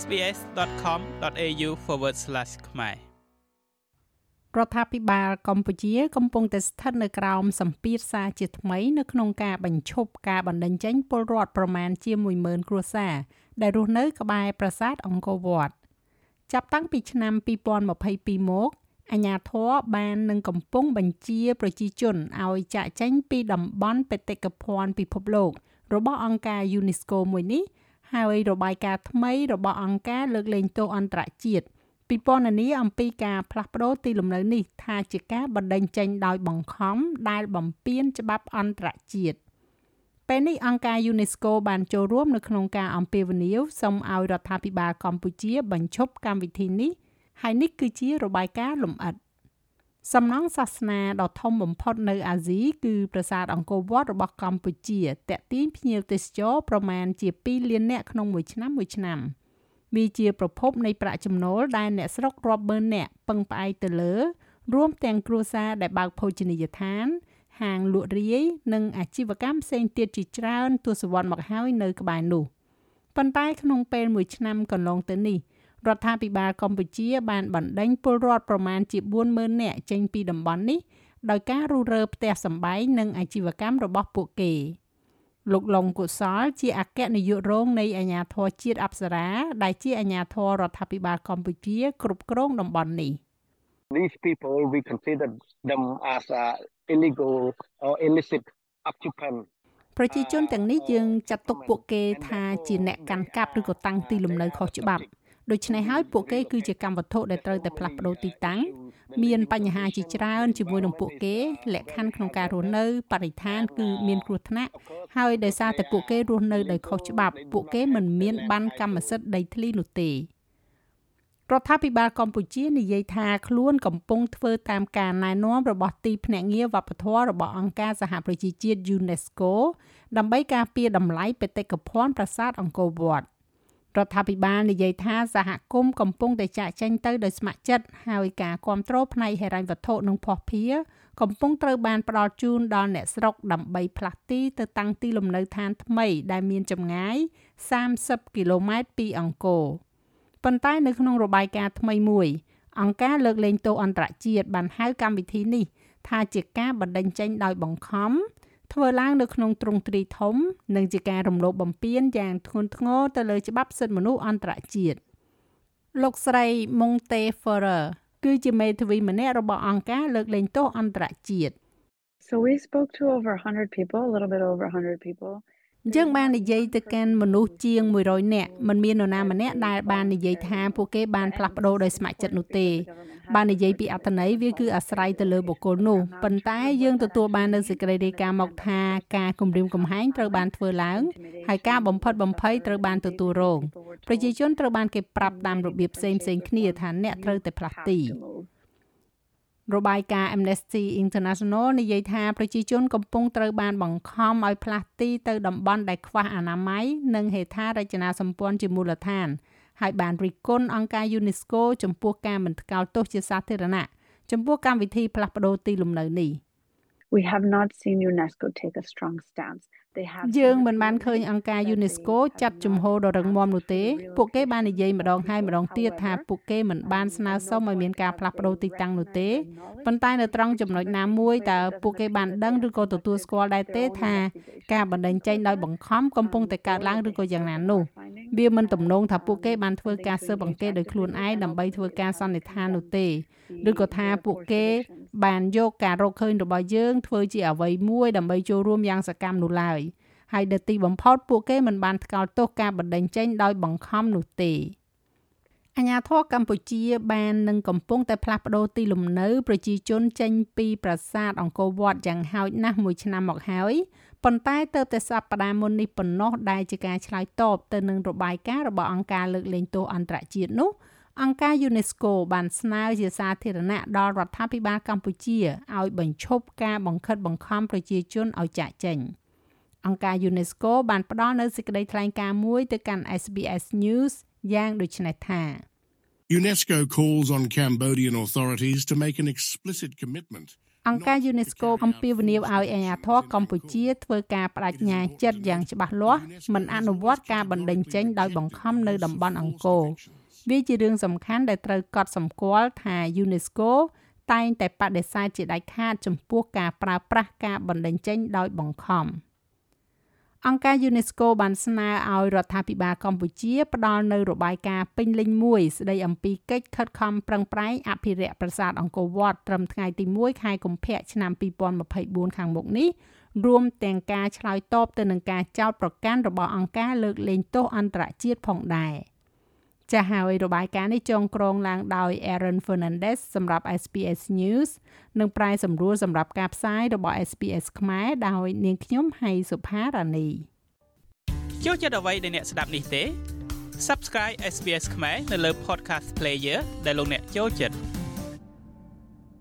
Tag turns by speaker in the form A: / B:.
A: sbs.com.au/ ខ្មែរ
B: រដ្ឋាភិបាលកម្ពុជាកំពុងតែស្ថិតនៅក្រោមសម្ពាធសារជាថ្មីនៅក្នុងការបញ្ឈប់ការបណ្តេញចេញពលរដ្ឋប្រមាណជា10000គ្រួសារដែលរស់នៅក្បែរប្រាសាទអង្គរវត្តចាប់តាំងពីឆ្នាំ2022មកអាជ្ញាធរបាននឹងកំពុងបញ្ជាប្រជាជនឲ្យចាក់ចេញពីតំបន់បេតិកភណ្ឌពិភពលោក របស់អង្គការ UNESCO មួយនេះ ហើយរបាយការណ៍ថ្មីរបស់អង្គការលើកលែងទោសអន្តរជាតិពិពណ៌នាអំពីការផ្លាស់ប្ដូរទីលំនៅនេះថាជាការបណ្តេញចេញដោយបង្ខំដែលបំពានច្បាប់អន្តរជាតិពេលនេះអង្គការ UNESCO បានចូលរួមនៅក្នុងការអំពាវនាវសូមឲ្យរដ្ឋាភិបាលកម្ពុជាបញ្ឈប់កម្មវិធីនេះហើយនេះគឺជារបាយការណ៍លម្អិត សំណង់សាសនាដ៏ធំបំផុតនៅអាស៊ីគឺប្រាសាទអង្គរវត្តរបស់កម្ពុជាតាក់ទាញភ្ញៀវទេសចរប្រមាណជា2លាននាក់ក្នុងមួយឆ្នាំមួយឆ្នាំ។វាជាប្រភពនៃប្រាក់ចំណូលដែលអ្នកស្រុករាប់ម៉ឺននាក់ពឹងផ្អែកទៅលើ រួមទាំងគ្រួសារដែលបើកភោជនីយដ្ឋាន ហាងលក់រាយនិងអាជីវកម្មផ្សេងទៀតជាច្រើនទសវត្សរ៍មកហើយនៅក្បែរនោះប៉ុន្តែក្នុងពេលមួយឆ្នាំកន្លងទៅនេះ រដ្ឋាភិបាលកម្ពុជាបានបណ្ដេញពលរដ្ឋប្រមាណជា40000នាក់ចេញពីតំបន់នេះដោយការរុះរើផ្ទះសម្បែងនិងអាជីវកម្មរបស់ពួកគេ។លោកលងកុសលជាអគ្គនាយករងនៃអាជ្ញាធរជាតិអប្សរាដែលជាអាជ្ញាធររដ្ឋាភិបាលកម្ពុជាគ្រប់គ្រងតំបន់នេះ
C: These people we consider them as a illegal or illicit occupant
B: ប្រជាជនទាំងនេះយើងចាត់ទុកពួកគេថាជាអ្នកកាន់កាប់ឬក៏តាំងទីលំនៅខុសច្បាប់ ដូច្នេះហើយពួកគេគឺជាកម្មវត្ថុដែលត្រូវតែផ្លាស់ប្ដូរទីតាំងមានបញ្ហាជាច្រើនជាមួយនឹងពួកគេលក្ខខណ្ឌក្នុងការរស់នៅបរិស្ថានគឺមានគ្រោះថ្នាក់ហើយដោយសារតែពួកគេរស់នៅដោយខុសច្បាប់ពួកគេមិនមានបានកម្មសិទ្ធិដីធ្លីនោះទេរដ្ឋាភិបាលកម្ពុជានិយាយថាខ្លួនកំពុងធ្វើតាមការណែនាំរបស់ទីភ្នាក់ងារវប្បធម៌របស់អង្គការសហប្រជាជាតិ UNESCO ដើម្បីការពារតម្លៃបេតិកភណ្ឌប្រាសាទអង្គរវត្ត រដ្ឋាភិបាលនិយាយថាសហគមន៍កំពុងតែចាក់ចែងទៅដោយស្ម័គ្រចិត្តហើយការគ្រប់គ្រងផ្នែកហិរញ្ញវត្ថុនិងភស្តុភារកំពុងត្រូវបានផ្ដល់ជូនដល់អ្នកស្រុកដើម្បីផ្លាស់ទីទៅតាំងទីលំនៅឋានថ្មីដែលមានចម្ងាយ30គីឡូម៉ែត្រពីអង្គរប៉ុន្តែនៅក្នុងរបាយការណ៍ថ្មីមួយអង្គការលើកលែងទោសអន្តរជាតិបានហៅកម្មវិធីនេះថាជាការបណ្តេញចេញដោយបង្ខំ ធ្វើឡើងនៅក្នុងទ្រង់ទ្រីធំ និងជាការរំលោភបំពានយ៉ាងធ្ងន់ធ្ងរទៅលើច្បាប់សិទ្ធិមនុស្សអន្តរជាតិលោកស្រី Monte Ferrer គឺជាមេធាវីម្នាក់របស់អង្គការលើកលែងទោសអន្តរជាតិ
D: So we spoke to over 100 people, a little bit over 100 people.
B: យើងបាននិយាយទៅកាន់មនុស្សជាង100នាក់មិនមាននរណាម្នាក់ដែលបាននិយាយថាពួកគេបានផ្លាស់ប្ដូរដោយស្ម័គ្រចិត្តនោះទេបាននិយាយពីអត្ថន័យវាគឺអាស្រ័យទៅលើបុគ្គលនោះប៉ុន្តែយើងទទួលបាននៅសេចក្តីរាយការណ៍មកថាការគម្រាមកំហែងត្រូវបានធ្វើឡើងហើយការបំផិតបំភ័យត្រូវបានទទួលរងប្រជាជនត្រូវបានគេប្រាប់តាមរបៀបផ្សេងផ្សេងគ្នាថាអ្នកត្រូវតែផ្លាស់ទី របាយការណ៍ Amnesty International និយាយថាប្រជាជនកំពុងត្រូវបានបង្ខំឲ្យផ្លាស់ទីទៅតំបន់ដែលខ្វះអនាម័យនិងហេដ្ឋារចនាសម្ព័ន្ធជាមូលដ្ឋាន ហើយបានរិះគន់អង្គការ UNESCO ចំពោះការមិនថ្កោលទោសជាសាធារណៈចំពោះកម្មវិធីផ្លាស់ប្ដូរទីលំនៅនេះ
D: We have not seen UNESCO take a strong stance
B: យើងមិនបានឃើញអង្គការ UNESCO ចាត់ជំហរដ៏រឹងមាំនោះទេ ពួកគេបាននិយាយម្ដងហើយម្ដងទៀតថាពួកគេមិនបានស្នើសុំឲ្យមានការផ្លាស់ប្ដូរទីតាំងនោះទេប៉ុន្តែនៅត្រង់ចំណុចណាមួយតើពួកគេបានដឹងឬក៏ទទួលស្គាល់ដែរទេថាការបណ្តេញចេញដោយបង្ខំកំពុងតែកើតឡើងឬក៏យ៉ាងណានោះវាមិនទំនងថាពួកគេបានធ្វើការស៊ើបអង្កេតដោយខ្លួនឯងដើម្បីធ្វើការសន្និដ្ឋាននោះទេឬក៏ថាពួកគេ បានយកការរកឃើញរបស់យើងធ្វើជាអ្វីមួយដើម្បីចូលរួមយ៉ាងសកម្មនោះឡើយហើយដែលទីបំផុតពួកគេមិនបានថ្កោលទោសការបណ្តេញចេញដោយបង្ខំនោះទេអាញាធរកម្ពុជាបាននឹងកំពុងតែផ្លាស់ប្ដូរទីលំនៅប្រជាជនចេញពីប្រាសាទអង្គរវត្តយ៉ាងហោចណាស់មួយឆ្នាំមកហើយប៉ុន្តែទៅតែសប្តាហ៍មុននេះប៉ុណ្ណោះដែលជាការឆ្លើយតបទៅនឹងរបាយការណ៍របស់អង្គការលើកលែងទោសអន្តរជាតិនោះ អង្គការ UNESCO បានស្នើជាសាធារណៈដល់រដ្ឋាភិបាលកម្ពុជាឲ្យបញ្ឈប់ការបង្ខិតបង្ខំប្រជាជនឲ្យចាកចេញអង្គការ UNESCO បានផ្ដល់នូវសេចក្តីថ្លែងការណ៍មួយទៅកាន់ SBS News យ៉ាងដូចនេះថា
E: UNESCO calls on Cambodian authorities to make an explicit commitment
B: អង្គការ UNESCO អំពាវនាវឲ្យអាជ្ញាធរកម្ពុជាធ្វើការបដិញ្ញាចិត្តយ៉ាងច្បាស់លាស់មិនអនុវត្តការបណ្តេញចេញដោយបង្ខំនៅតំបន់អង្គរ វាជារឿងសំខាន់ដែលត្រូវកត់សម្គាល់ថា UNESCO តែងតែបដិសេធជាដាច់ខាតចំពោះការប្រើប្រាស់ការបណ្តេញចេញដោយបង្ខំអង្គការ UNESCO បានស្នើឲ្យរដ្ឋាភិបាលកម្ពុជាផ្ដល់នូវរបាយការណ៍ពេញលេញមួយ ស្ដីអំពីកិច្ចខិតខំប្រឹងប្រែងអភិរក្សប្រាសាទអង្គរវត្តត្រឹមថ្ងៃទី1ខែកុម្ភៈឆ្នាំ2024ខាងមុខនេះរួមទាំងការឆ្លើយតបទៅនឹងការចោទប្រកាន់របស់អង្គការលើកលែងទោសអន្តរជាតិផងដែរ។ ចាស់ហើយរបាយការណ៍នេះចងក្រងឡើងដោយ Aaron Fernandez សម្រាប់ SPS News និងប្រាយសម្រួលសម្រាប់ការផ្សាយរបស់ SPS ខ្មែរដោយនាងខ្ញុំហៃសុផារ៉ានី
A: ចូលចិត្តអ្វីដែលអ្នកស្ដាប់នេះទេ Subscribe SPS ខ្មែរនៅលើ Podcast Player ដែលលោកអ្នកចូលចិត្ត